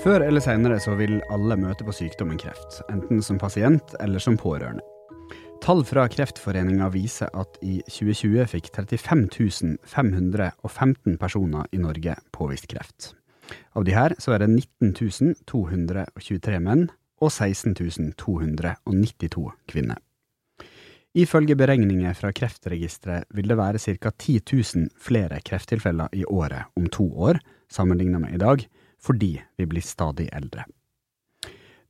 Før eller senere så vil alle møte på sykdommen kreft, enten som pasient eller som pårørende. Tall fra Kreftforeninga viser at i 2020 fikk 35 515 personer i Norge påvist kreft. Av de her så er det 19 223 menn og 16 292 kvinner. Ifølge beregninger fra Kreftregisteret vil det være ca. 10 000 flere krefttilfeller i året om to år, sammenlignet med i dag, fordi vi blir stadig eldre.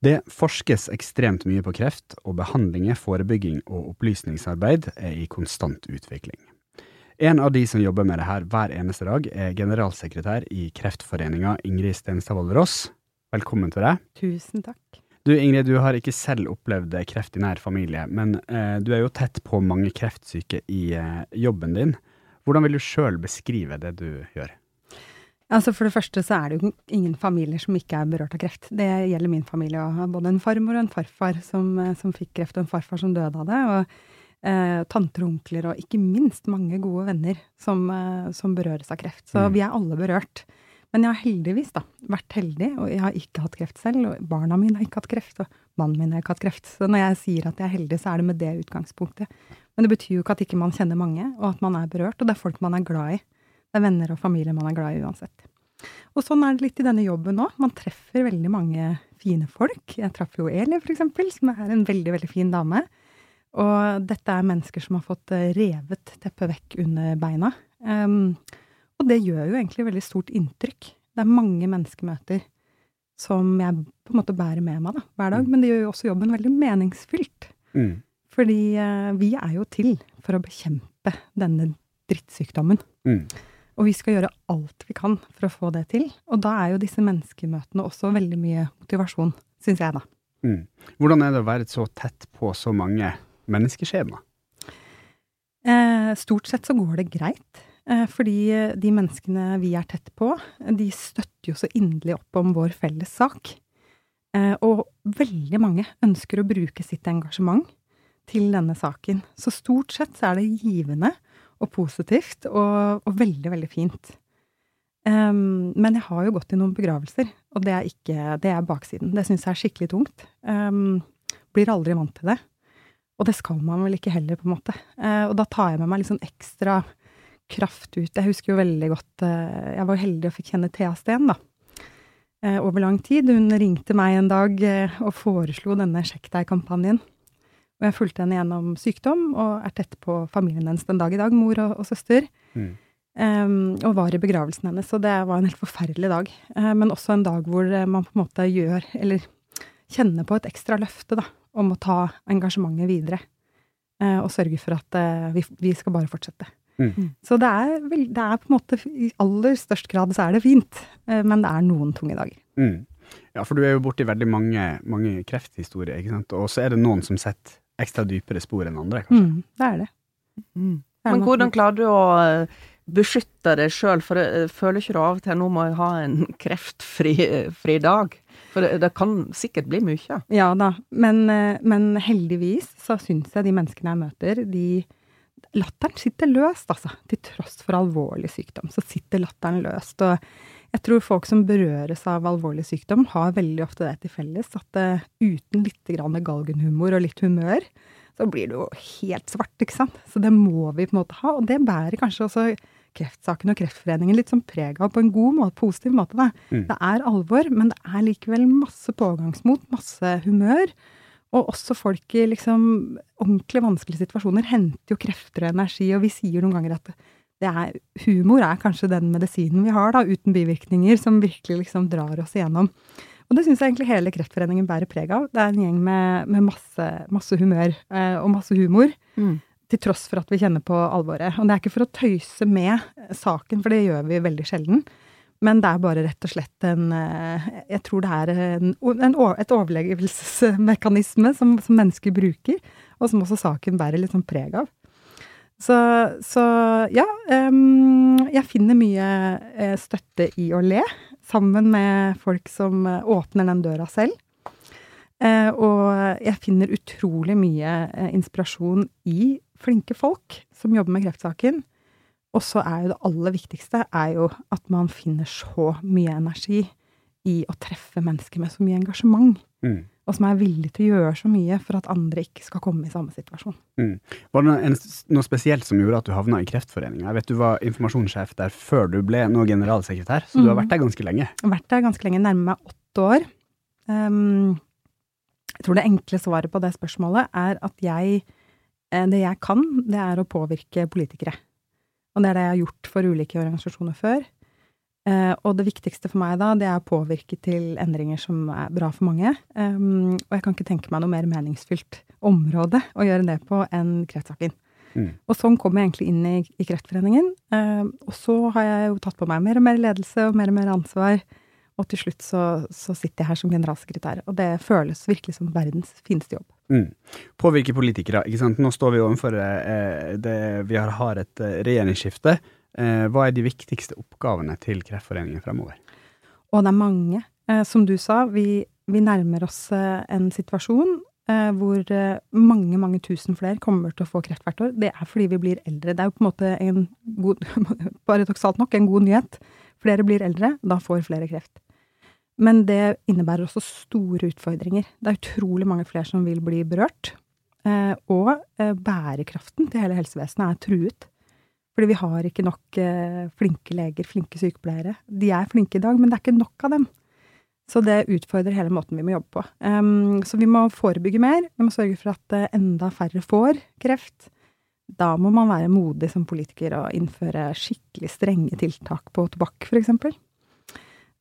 Det forskes ekstremt mye på kreft, og behandlinger, forebygging og opplysningsarbeid er i konstant utvikling. En av de som jobber med det her hver eneste dag, er generalsekretær i Kreftforeninga, Ingrid Stenstad Ross. Velkommen til deg. Tusen takk. Du Ingrid, du har ikke selv opplevd kreft i nær familie, men eh, du er jo tett på mange kreftsyke i eh, jobben din. Hvordan vil du sjøl beskrive det du gjør? Altså For det første så er det jo ingen familier som ikke er berørt av kreft. Det gjelder min familie òg. Både en farmor og en farfar som, eh, som, fikk kreft, og en farfar som døde av det. Og eh, tanter og onkler, og ikke minst mange gode venner som, eh, som berøres av kreft. Så mm. vi er alle berørt. Men jeg har heldigvis da, vært heldig, og jeg har ikke hatt kreft selv. Og barna mine har ikke hatt kreft, og mannen min har ikke hatt kreft. Så når jeg sier at jeg er heldig, så er det med det utgangspunktet. Men det betyr jo ikke at ikke man kjenner mange, og at man er berørt. Og det er folk man er glad i. Det er venner og familie man er glad i uansett. Og sånn er det litt i denne jobben nå. Man treffer veldig mange fine folk. Jeg traff jo Eli, for eksempel, som er en veldig, veldig fin dame. Og dette er mennesker som har fått eh, revet teppet vekk under beina. Um, og det gjør jo egentlig veldig stort inntrykk. Det er mange menneskemøter som jeg på en måte bærer med meg da, hver dag. Mm. Men det gjør jo også jobben veldig meningsfylt. Mm. Fordi uh, vi er jo til for å bekjempe denne drittsykdommen. Mm. Og vi skal gjøre alt vi kan for å få det til. Og da er jo disse menneskemøtene også veldig mye motivasjon, syns jeg, da. Mm. Hvordan er det å være så tett på så mange menneskeskjebner? Eh, stort sett så går det greit. Eh, fordi de menneskene vi er tett på, de støtter jo så inderlig opp om vår felles sak. Eh, og veldig mange ønsker å bruke sitt engasjement til denne saken. Så stort sett så er det givende og positivt, og, og veldig, veldig fint. Um, men jeg har jo gått i noen begravelser, og det er ikke Det er baksiden. Det syns jeg er skikkelig tungt. Um, blir aldri vant til det. Og det skal man vel ikke heller, på en måte. Uh, og da tar jeg med meg litt sånn ekstra kraft ut. Jeg husker jo veldig godt uh, Jeg var heldig og fikk kjenne Thea Steen, da. Uh, over lang tid. Hun ringte meg en dag og foreslo denne Sjekk deg-kampanjen. Og jeg fulgte henne gjennom sykdom, og er tett på familien hennes den dag i dag, mor og, og søster. Mm. Um, og var i begravelsen hennes, og det var en helt forferdelig dag. Uh, men også en dag hvor man på en måte gjør, eller kjenner på et ekstra løfte, da, om å ta engasjementet videre. Uh, og sørge for at uh, vi, vi, skal bare fortsette. Mm. mm. Så det er, vel, det er, på en måte I aller størst grad så er det fint, men det er noen tunge dager. Mm. Ja, for du er jo borti veldig mange, mange krefthistorier, ikke sant. Og så er det noen som setter ekstra dypere spor enn andre, kanskje. Mm, det er det. Mm. Men hvordan klarer du å eh, beskytte deg sjøl, for jeg eh, føler ikke du av og til nå må jeg ha en kreftfri fri dag? For det, det, kan sikkert bli mye. Ja da, men, eh, men heldigvis så syns jeg de menneskene jeg møter, de Latteren sitter løst, altså. Til tross for alvorlig sykdom, så sitter latteren løst. Og jeg tror folk som berøres av alvorlig sykdom, har veldig ofte det til felles at uh, uten litt galgenhumor og litt humør, så blir det jo helt svart, ikke sant. Så det må vi på en måte ha, og det bærer kanskje også Kreftsaken og Kreftforeningen litt sånn preg av på en god måte, positiv måte. Da. Mm. Det er alvor, men det er likevel masse pågangsmot, masse humør. Og også folk i liksom ordentlig vanskelige situasjoner henter jo krefter og energi, og vi sier noen ganger at er, humor er kanskje den medisinen vi har, da, uten bivirkninger, som virkelig liksom drar oss igjennom. Og det syns jeg egentlig hele Kreftforeningen bærer preg av. Det er en gjeng med, med masse, masse, humør eh, og masse humor. Mm. Til tross for at vi kjenner på alvoret. Og det er ikke for å tøyse med saken, for det gjør vi veldig sjelden. Men det er bare rett og slett en eh, Jeg tror det er en, en, et overlevelsesmekanisme som, som mennesker bruker, og som også saken bærer litt sånn preg av. Så, så ja, um, jeg finner mye uh, støtte i å le, sammen med folk som uh, åpner den døra selv. Uh, og jeg finner utrolig mye inspirasjon i flinke folk som jobber med kreftsaken. Og så er jo det aller viktigste er jo at man finner så mye energi i å treffe mennesker med så mye engasjement. Mm. Og som er villig til å gjøre så mye for at andre ikke skal komme i samme situasjon. Mm. Var det noe, noe, spesielt som gjorde at du havna i Kreftforeninga? Jeg vet du var informasjonssjef der før du ble nå generalsekretær, så mm. du har mm. vært der ganske lenge? Vært der ganske lenge, nærmere meg åtte år. Um, jeg tror det enkle svaret på det spørsmålet er at jeg eh, Det jeg kan, det er å påvirke politikere. Og det er det jeg har gjort for ulike organisasjoner før. Uh, og det viktigste for meg da, det er å påvirke til endringer som er bra for mange. Um, og jeg kan ikke tenke meg noe mer meningsfylt område å gjøre det på enn kreftsaken. Mm. Og sånn kom jeg egentlig inn i, i Kreftforeningen. Uh, og så har jeg jo tatt på meg mer og mer ledelse og mer og mer ansvar. Og til slutt så, så sitter jeg her som generalsekretær. Og det føles virkelig som verdens fineste jobb. Mm. Påvirke politikere, ikke sant. Nå står vi overfor eh, det Vi har et regjeringsskifte. Eh, hva er de viktigste oppgavene til Kreftforeningen fremover? Og det er mange. Eh, som du sa, vi, vi nærmer oss eh, en situasjon hvor mange, mange tusen flere kommer til å få kreft hvert år. Det er fordi vi blir eldre. Det er jo på en måte en god, paradoksalt nok, en god nyhet. Flere blir eldre, da får flere kreft. Men det innebærer også store utfordringer. Det er utrolig mange flere som vil bli berørt. Og bærekraften til hele helsevesenet er truet. Fordi vi har ikke nok eh, flinke leger, flinke sykepleiere. De er flinke i dag, men det er ikke nok av dem. Så det utfordrer hele måten vi må jobbe på. Um, så vi må forebygge mer. Vi må sørge for at uh, enda færre får kreft. Da må man være modig som politiker og innføre skikkelig strenge tiltak på tobakk, f.eks.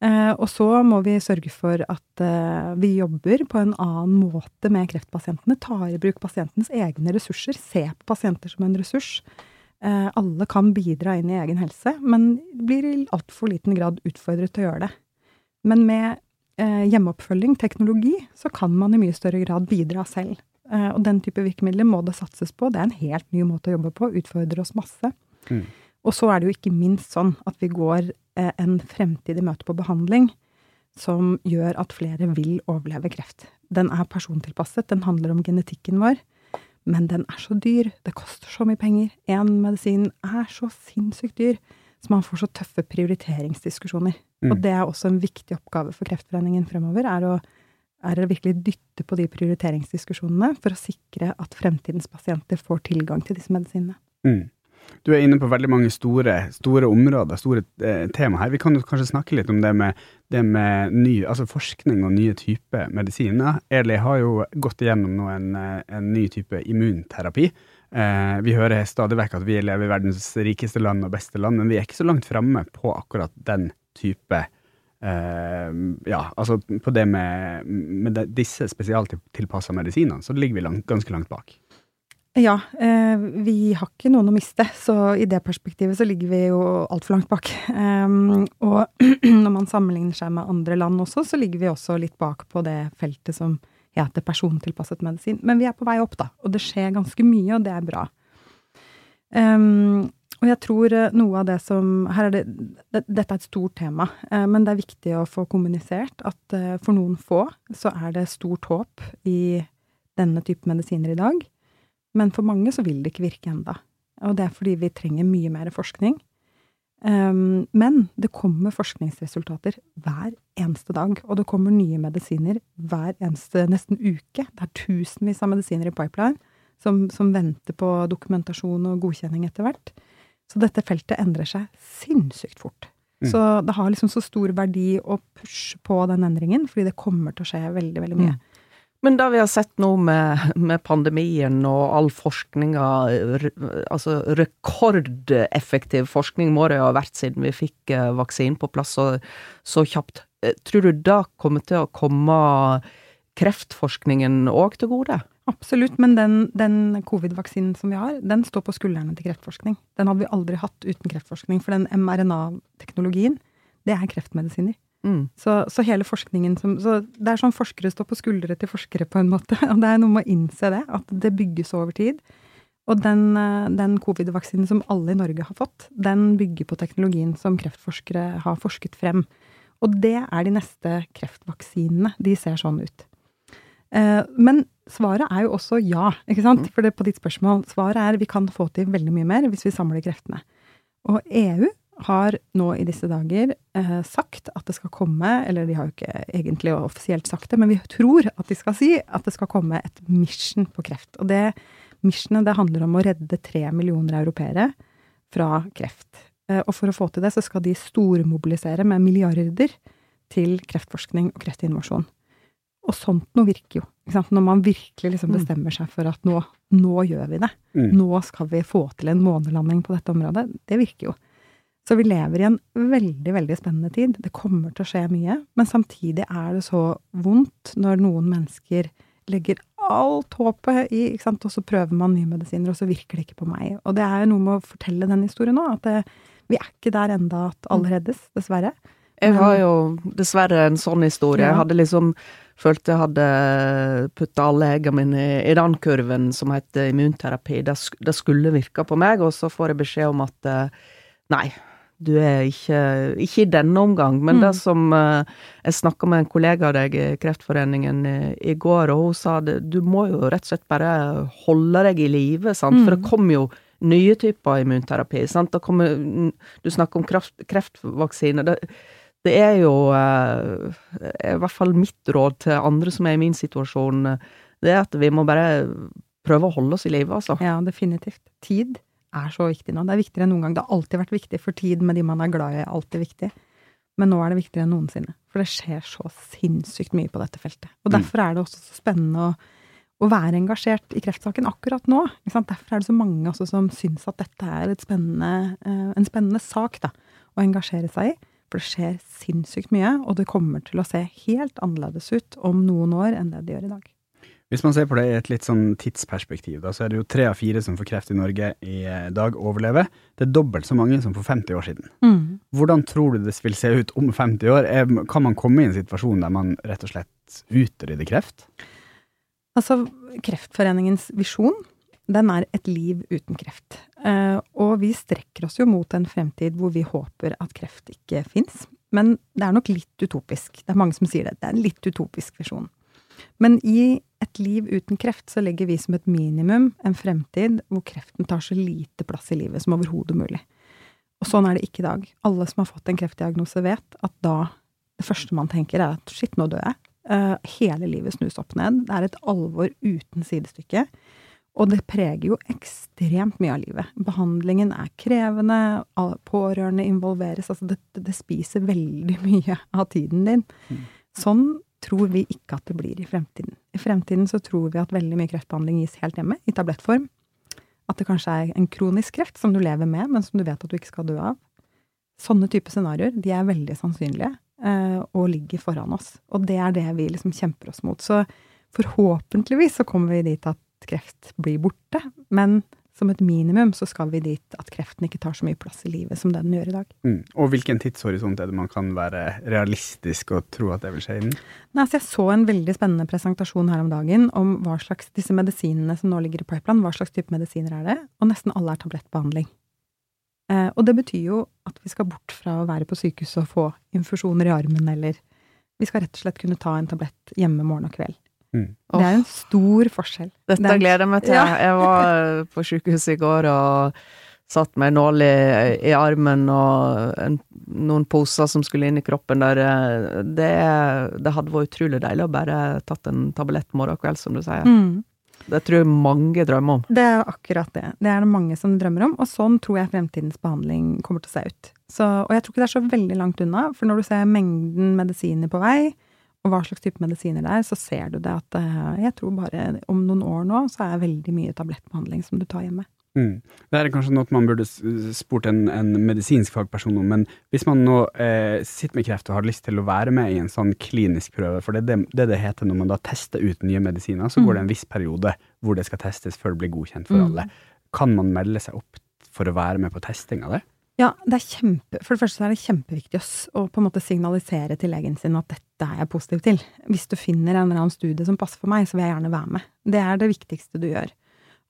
Uh, og så må vi sørge for at uh, vi jobber på en annen måte med kreftpasientene. Tar i bruk pasientens egne ressurser. Ser på pasienter som en ressurs. Eh, alle kan bidra inn i egen helse, men blir i altfor liten grad utfordret til å gjøre det. Men med eh, hjemmeoppfølging, teknologi, så kan man i mye større grad bidra selv. Eh, og den type virkemidler må det satses på. Det er en helt ny måte å jobbe på, utfordrer oss masse. Mm. Og så er det jo ikke minst sånn at vi går en fremtid i møte på behandling som gjør at flere vil overleve kreft. Den er persontilpasset, den handler om genetikken vår. Men den er så dyr. Det koster så mye penger. Én medisin er så sinnssykt dyr. Så man får så tøffe prioriteringsdiskusjoner. Mm. Og det er også en viktig oppgave for Kreftforeningen fremover, er å, er å virkelig dytte på de prioriteringsdiskusjonene for å sikre at fremtidens pasienter får tilgang til disse medisinene. Mm. Du er inne på veldig mange store, store områder, store eh, tema her. Vi kan kanskje snakke litt om det med, det med ny, altså forskning og nye typer medisiner. Eli har jo gått igjennom nå en, eh, en ny type immunterapi. Eh, vi hører stadig vekk at vi lever i verdens rikeste land og beste land, men vi er ikke så langt framme på akkurat den type eh, Ja, altså på det med, med disse spesialtilpassa medisinene, så ligger vi langt, ganske langt bak. Ja, eh, vi har ikke noen å miste, så i det perspektivet så ligger vi jo altfor langt bak. Um, og når man sammenligner seg med andre land også, så ligger vi også litt bak på det feltet som heter persontilpasset medisin. Men vi er på vei opp, da, og det skjer ganske mye, og det er bra. Um, og jeg tror eh, noe av det som er det, det Dette er et stort tema, uh, men det er viktig å få kommunisert at for noen få så er det stort håp i denne type medisiner i dag. Men for mange så vil det ikke virke enda. Og det er fordi vi trenger mye mer forskning. Um, men det kommer forskningsresultater hver eneste dag. Og det kommer nye medisiner hver eneste nesten uke. Det er tusenvis av medisiner i pipeline som, som venter på dokumentasjon og godkjenning etter hvert. Så dette feltet endrer seg sinnssykt fort. Mm. Så det har liksom så stor verdi å pushe på den endringen, fordi det kommer til å skje veldig, veldig mye. Mm. Men det vi har sett nå med, med pandemien og all forskninga, altså rekordeffektiv forskning må det jo ha vært siden vi fikk eh, vaksinen på plass så, så kjapt. Eh, tror du det kommer til å komme kreftforskningen òg til gode? Absolutt, men den, den covid-vaksinen som vi har, den står på skuldrene til kreftforskning. Den hadde vi aldri hatt uten kreftforskning, for den mRNA-teknologien, det er kreftmedisiner. Mm. Så, så, hele forskningen som Så det er sånn forskere står på skuldre til forskere, på en måte. Og det er noe med å innse det, at det bygges over tid. Og den, eh, den covid-vaksinen som alle i Norge har fått, den bygger på teknologien som kreftforskere har forsket frem. Og det er de neste kreftvaksinene. De ser sånn ut. Eh, men svaret er jo også ja, ikke sant? Mm. For det på ditt spørsmål, svaret er vi kan få til veldig mye mer hvis vi samler kreftene. Og EU har nå i disse dager eh, sagt at det skal komme, eller de har jo ikke egentlig offisielt sagt det, men vi tror at de skal si at det skal komme et mission på kreft. Og det missionet det handler om å redde tre millioner europeere fra kreft. Eh, og for å få til det, så skal de stormobilisere med milliarder til kreftforskning og kreftinnovasjon. Og sånt noe virker jo. Når man virkelig liksom mm. bestemmer seg for at nå, nå gjør vi det. Mm. Nå skal vi få til en månelanding på dette området. Det virker jo. Så vi lever i en veldig, veldig spennende tid. Det kommer til å skje mye. Men samtidig er det så vondt når noen mennesker legger alt håpet i, ikke sant, og så prøver man nye medisiner, og så virker det ikke på meg. Og det er jo noe med å fortelle den historien nå, at det, vi er ikke der enda at alle mm. reddes, dessverre. Jeg har jo dessverre en sånn historie. Ja. Jeg hadde liksom følte jeg hadde putta alle eggene mine i, den kurven som heter immunterapi. Det, det, skulle virke på meg, og så får jeg beskjed om at eh, nei, du er ikke Ikke i denne omgang, men mm. det som uh, Jeg snakka med en kollega av deg i Kreftforeningen i, i, går, og hun sa det, du må jo rett og slett bare holde deg i live, sant, mm. for det kommer jo nye typer immunterapi, sant, det kommer Du snakker om kraft, kreftvaksine. Det, det er jo uh, i hvert fall mitt råd til andre som er i min situasjon, det er at vi må bare prøve å holde oss i live, altså. Ja, definitivt. Tid er så viktig nå. Det er viktigere enn noen gang. Det har alltid vært viktig, for tid med de man er glad i, er alltid viktig. Men nå er det viktigere enn noensinne. For det skjer så sinnssykt mye på dette feltet. Og mm. derfor er det også så spennende å, å være engasjert i kreftsaken akkurat nå. Derfor er det så mange som syns at dette er spennende, eh, en spennende sak da, å engasjere seg i. For det skjer sinnssykt mye, og det kommer til å se helt annerledes ut om noen år enn det det gjør i dag. Hvis man ser på det i et litt sånn tidsperspektiv, da, så er det jo tre av fire som får kreft i Norge i eh, dag overlever. Det er dobbelt så mange som for 50 år siden. Mm. Hvordan tror du det vil se ut om 50 år? kan man komme i en situasjon der man rett og slett utrydder kreft? Altså, Kreftforeningens visjon den er et liv uten kreft. Eh, og vi strekker oss jo mot en fremtid hvor vi håper at kreft ikke fins. Men det er nok litt utopisk. Det er mange som sier det. Det er en litt utopisk visjon. Men i et liv uten kreft så legger vi som et minimum en fremtid hvor kreften tar så lite plass i livet som overhodet mulig. Og sånn er det ikke i dag. Alle som har fått en kreftdiagnose, vet at da det første man tenker, er at shit, nå dør jeg. Uh, hele livet snus opp ned. Det er et alvor uten sidestykke. Og det preger jo ekstremt mye av livet. Behandlingen er krevende, pårørende involveres. Altså, det, det spiser veldig mye av tiden din. Mm. Sånn tror vi ikke at det blir i fremtiden. I fremtiden så tror vi at veldig mye kreftbehandling gis helt hjemme, i tablettform. At det kanskje er en kronisk kreft som du lever med, men som du vet at du ikke skal dø av. Sånne typer scenarioer, de er veldig sannsynlige, eh, og ligger foran oss. Og det er det vi liksom kjemper oss mot. Så forhåpentligvis så kommer vi dit at kreft blir borte, men som et minimum så skal vi dit at kreften ikke tar så mye plass i livet som det den gjør i dag. Mm. Og hvilken tidshorisont er det man kan være realistisk og tro at det vil skje innen? Nei, altså jeg så en veldig spennende presentasjon her om dagen om hva slags disse medisinene som nå ligger i pipeline, hva slags type medisiner er det? Og nesten alle er tablettbehandling. Eh, og det betyr jo at vi skal bort fra å være på sykehuset og få infusjoner i armen, eller vi skal rett og slett kunne ta en tablett hjemme morgen og kveld. Mm. Det er en stor forskjell. Dette gleder jeg meg til. Ja. jeg var på sykehuset i går og satt med en nål i, i, armen og en, noen poser som skulle inn i kroppen der. Det, det, hadde vært utrolig deilig å bare tatt en tablett morgen og kveld, som du sier. Mm. Det tror jeg mange drømmer om. Det er akkurat det. Det er det mange som drømmer om, og sånn tror jeg fremtidens behandling kommer til å se ut. Så, og jeg tror ikke det er så veldig langt unna, for når du ser mengden medisiner på vei, og hva slags type medisiner det er, så ser du det at eh, jeg tror bare om noen år nå, så er veldig mye tablettbehandling som du tar hjemme. Mm. Det er kanskje noe man burde spurt en, en medisinsk fagperson om, men hvis man nå eh, sitter med kreft og har lyst til å være med i en sånn klinisk prøve, for det er det, det det, heter når man da tester ut nye medisiner, så mm. går det en viss periode hvor det skal testes før det blir godkjent for mm. alle. Kan man melde seg opp for å være med på testing av det? Ja, det kjempe, for det første er det kjempeviktig å på en måte signalisere til legen sin at dette er jeg positiv til. Hvis du finner en eller annen studie som passer for meg, så vil jeg gjerne være med. Det er det viktigste du gjør.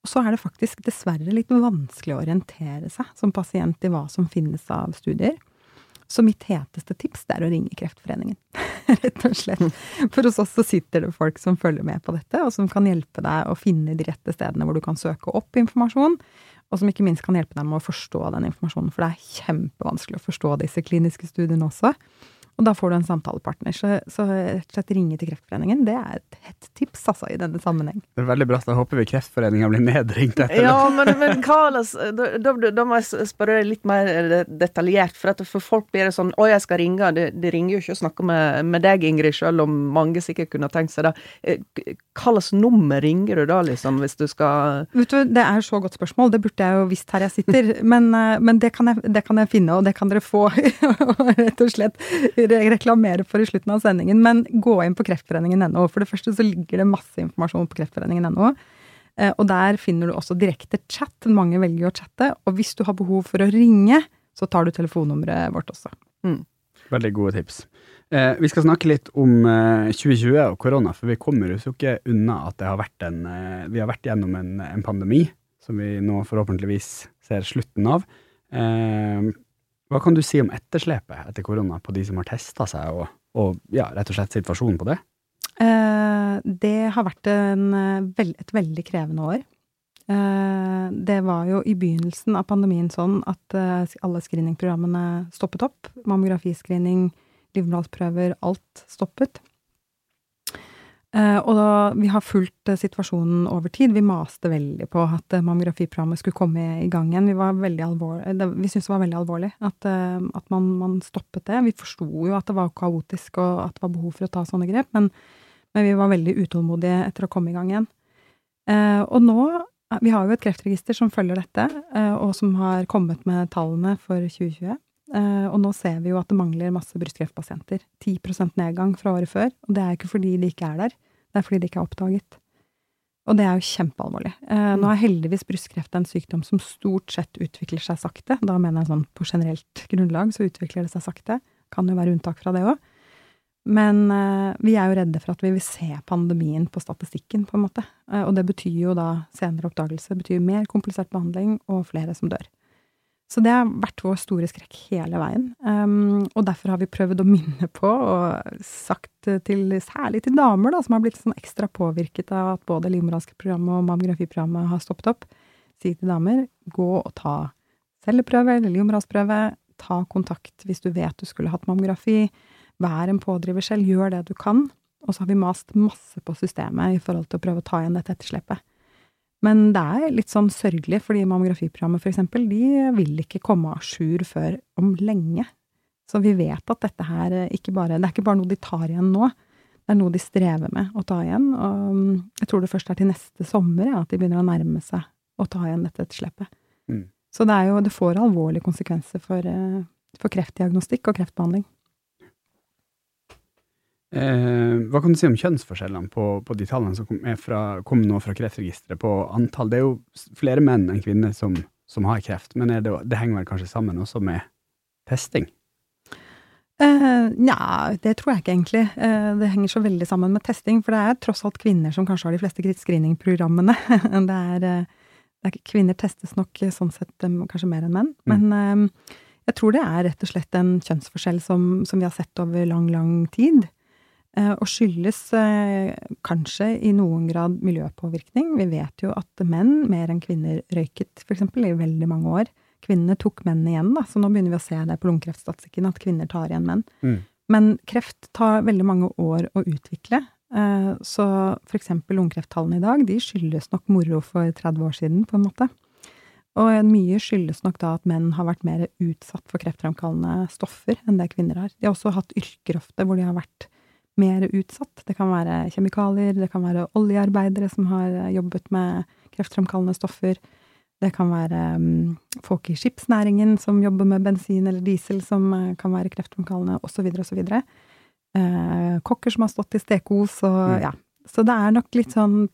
Og så er det faktisk dessverre litt vanskelig å orientere seg som pasient i hva som finnes av studier. Så mitt heteste tips er å ringe Kreftforeningen, rett og slett. For hos oss så sitter det folk som følger med på dette, og som kan hjelpe deg å finne de rette stedene hvor du kan søke opp informasjon, og som ikke minst kan hjelpe deg med å forstå den informasjonen, for det er kjempevanskelig å forstå disse kliniske studiene også. Og da får du en samtalepartner. Så, så rett og slett ringe til Kreftforeningen, det er et hett tips altså, i denne sammenheng. Det er veldig bra. Da håper vi Kreftforeningen blir nedringt etter ja, det. Men, men Carlos, da, da, da, må jeg spørre deg litt mer detaljert. For, at for folk blir det sånn Å, jeg skal ringe. De, de ringer jo ikke å snakke med, med, deg, Ingrid, selv om mange sikkert kunne tenkt seg det. Eh, hva slags nummer ringer du da, liksom, hvis du skal Vet du, Det er så godt spørsmål. Det burde jeg jo visst her jeg sitter. Men, eh, men det, kan jeg, det, kan jeg, finne, og det kan dere få, rett og slett reklamere for i slutten av sendingen, men gå inn på kreftforeningen.no. For det første så ligger det masse informasjon på kreftforeningen.no. Eh, og der finner du også direkte chat. Mange velger å chatte. Og hvis du har behov for å ringe, så tar du telefonnummeret vårt også. Mm. Veldig gode tips. Eh, vi skal snakke litt om eh, 2020 og korona, for vi kommer jo ikke unna at det har vært en, eh, vi har vært gjennom en, en, pandemi som vi nå forhåpentligvis ser slutten av. Hva kan du si om etterslepet etter korona på de som har testa seg, og, og, ja, rett og slett situasjonen på det? Eh, det har vært en, eh, et veldig krevende år. Eh, det var jo i begynnelsen av pandemien sånn at alle screeningprogrammene stoppet opp. Mammografiscreening, livmorhalsprøver, alt stoppet. Uh, og da, vi har fulgt uh, situasjonen over tid. Vi maste veldig på at uh, mammografiprogrammet skulle komme i gang igjen. Vi, vi syntes det var veldig alvorlig at, at man, man, stoppet det. Vi forsto jo at det var kaotisk og at det var behov for å ta sånne grep, men, men vi var veldig utålmodige etter å komme i gang igjen. og nå Vi har jo et kreftregister som følger dette, og som har kommet med tallene for 2020. og nå ser vi jo at det mangler masse brystkreftpasienter. 10% nedgang fra året før. Og det er ikke fordi de ikke er der, det er fordi de ikke er oppdaget. Og det er jo kjempealvorlig. Eh, nå er heldigvis brystkreft en sykdom som stort sett utvikler seg sakte. Da mener jeg sånn på generelt grunnlag så utvikler det seg sakte. Kan jo være unntak fra det òg. Men eh, vi er jo redde for at vi vil se pandemien på statistikken, på en måte. Eh, og det betyr jo da senere oppdagelse. Betyr mer komplisert behandling og flere som dør. Så det har vært vår store skrekk hele veien. Um, og derfor har vi prøvd å minne på, og sagt til særlig til damer, da, som har blitt sånn ekstra påvirket av at både livmorhalsprogrammet og mammografiprogrammet har stoppet opp, si til damer gå og ta celleprøve eller livmorhalsprøve. Ta kontakt hvis du vet du skulle hatt mammografi. Vær en pådriver selv. Gjør det du kan. Og så har vi mast masse på systemet i forhold til å prøve å ta igjen dette etterslepet. Men det er litt sånn sørgelig, fordi mammografiprogrammet for eksempel, de vil ikke komme à jour før om lenge. Så vi vet at dette her ikke bare Det er ikke bare noe de tar igjen nå, det er noe de strever med å ta igjen. Og jeg tror det først er til neste sommer ja, at de begynner å nærme seg å ta igjen dette etterslepet. Mm. Så det er jo Det får alvorlige konsekvenser for, eh, for kreftdiagnostikk og kreftbehandling. Eh, hva kan du si om kjønnsforskjellene på, på de tallene som kom, fra, kom, nå fra Kreftregisteret på antall? Det er jo flere menn enn kvinner som, som har kreft, men det, det, henger vel kanskje sammen også med testing? Uh, Nja, det tror jeg ikke egentlig. Uh, det henger så veldig sammen med testing, for det er tross alt kvinner som kanskje har de fleste screeningprogrammene. det er, det er, kvinner testes nok sånn sett kanskje mer enn menn, mm. men jeg tror det er rett og slett en kjønnsforskjell som, som vi har sett over lang, lang tid. Eh, og skyldes eh, kanskje i noen grad miljøpåvirkning. Vi vet jo at menn mer enn kvinner røyket, f.eks. i veldig mange år. Kvinnene tok menn igjen, da, så nå begynner vi å se det på lungekreftstatistikken, at kvinner tar igjen menn. Mm. Men kreft tar veldig mange år å utvikle. Eh, så for eksempel lungekreftallene i dag, de skyldes nok moro for 30 år siden, på en måte. Og mye skyldes nok da at menn har vært mer utsatt for kreftfremkallende stoffer enn det kvinner har. De har også hatt yrker ofte hvor de har vært mer utsatt. Det kan være kjemikalier, det kan være oljearbeidere som har eh, jobbet med kreftfremkallende stoffer. Det kan være um, folk i skipsnæringen som jobber med bensin eller diesel som uh, kan være kreftfremkallende, osv., osv. Uh, kokker som har stått i stekos og mm. ja. Så det er nok litt sånn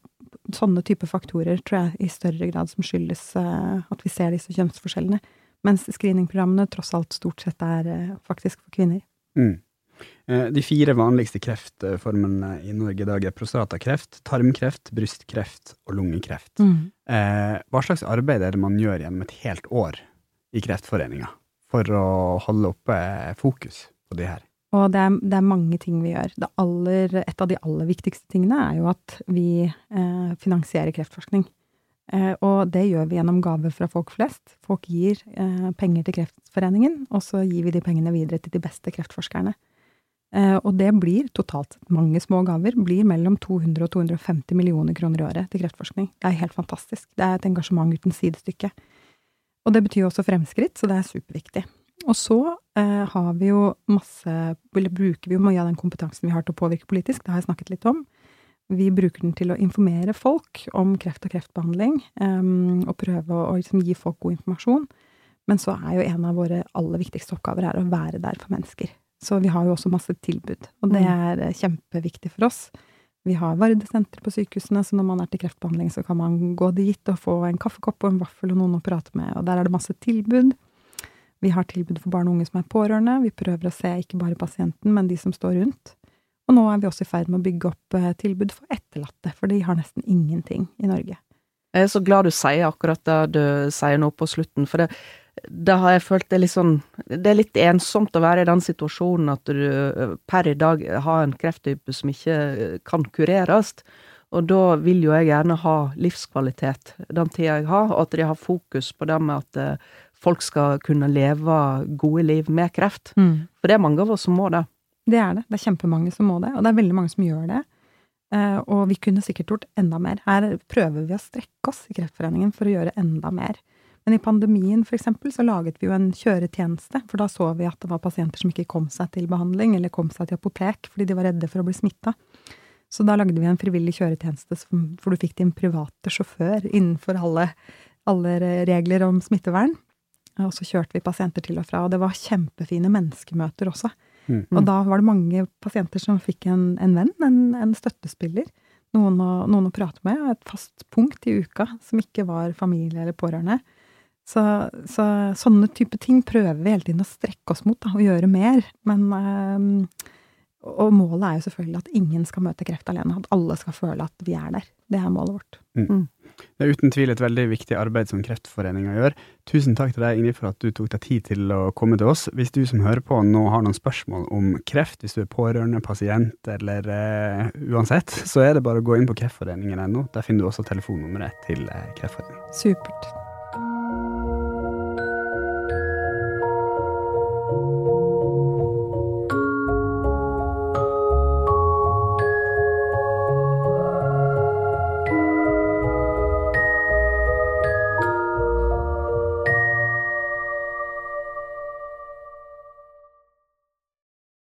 sånne type faktorer, tror jeg, i større grad som skyldes uh, at vi ser disse kjønnsforskjellene. Mens screeningprogrammene tross alt stort sett er uh, faktisk for kvinner. Mm. Eh, de fire vanligste kreftformene i Norge i dag er prostatakreft, tarmkreft, brystkreft og lungekreft. Mm. Eh, hva slags arbeid er det man gjør gjennom et helt år i Kreftforeninga for å holde oppe fokus på de her? Og det er, det er mange ting vi gjør. Aller, et av de aller viktigste tingene er jo at vi eh, finansierer kreftforskning. Eh, og det gjør vi gjennom gaver fra folk flest. Folk gir eh, penger til Kreftforeningen, og så gir vi de pengene videre til de beste kreftforskerne. Eh, og det blir totalt mange små gaver. Blir mellom 200 og 250 millioner kroner i året til kreftforskning. Det er helt fantastisk. Det er et engasjement uten sidestykke. Og det betyr også fremskritt, så det er superviktig. Og så eh, har vi jo masse Eller bruker vi jo mye av den kompetansen vi har til å påvirke politisk, det har jeg snakket litt om. Vi bruker den til å informere folk om kreft og kreftbehandling, eh, og prøve å, å liksom gi folk god informasjon. Men så er jo en av våre aller viktigste oppgaver er å være der for mennesker. Så vi har jo også masse tilbud, og det mm. er eh, kjempeviktig for oss. Vi har vardesentre på sykehusene, så når man er til kreftbehandling, så kan man gå dit og få en kaffekopp og en vaffel og noen å prate med, og der er det masse tilbud. Vi har tilbud for barn og unge som er pårørende. Vi prøver å se ikke bare pasienten, men de som står rundt. Og nå er vi også i ferd med å bygge opp eh, tilbud for etterlatte, for de har nesten ingenting i Norge. Jeg er så glad du sier akkurat det du sier nå på slutten, for det, det har jeg følt det litt sånn Det er litt ensomt å være i den situasjonen at du eh, per i dag har en krefttype som ikke eh, kan kureres. Og da vil jo jeg gjerne ha livskvalitet den tida jeg har, og at de har fokus på det med at folk skal kunne leve gode liv med kreft. Mm. For det er mange av oss som må det. Det er det. Det er kjempemange som må det, og det er veldig mange som gjør det. Og vi kunne sikkert gjort enda mer. Her prøver vi å strekke oss i Kreftforeningen for å gjøre enda mer. Men i pandemien, for eksempel, så laget vi jo en kjøretjeneste, for da så vi at det var pasienter som ikke kom seg til behandling, eller kom seg til apotek fordi de var redde for å bli smitta. Så da lagde vi en frivillig kjøretjeneste hvor du fikk din private sjåfør innenfor alle, alle regler om smittevern. Og så kjørte vi pasienter til og fra, og det var kjempefine menneskemøter også. Mm. Og da var det mange pasienter som fikk en, en venn, en, en støttespiller. Noen å, noen å, prate med, et fast punkt i uka som ikke var familie eller pårørende. Så, så sånne type ting prøver vi hele tiden å strekke oss mot, da, og gjøre mer. Men øh, Og målet er jo selvfølgelig at ingen skal møte kreft alene. At alle skal føle at vi er der. Det er målet vårt. Mm. mm. Det er uten tvil et veldig viktig arbeid som Kreftforeninga gjør. Tusen takk til deg, Ingrid, for at du tok deg tid til å komme til oss. Hvis du som hører på nå har noen spørsmål om kreft, hvis du er pårørende, pasient eller uh, uansett, så er det bare å gå inn på kreftforeningen.no. Der finner du også telefonnummeret til uh, Kreftforeningen. Supert.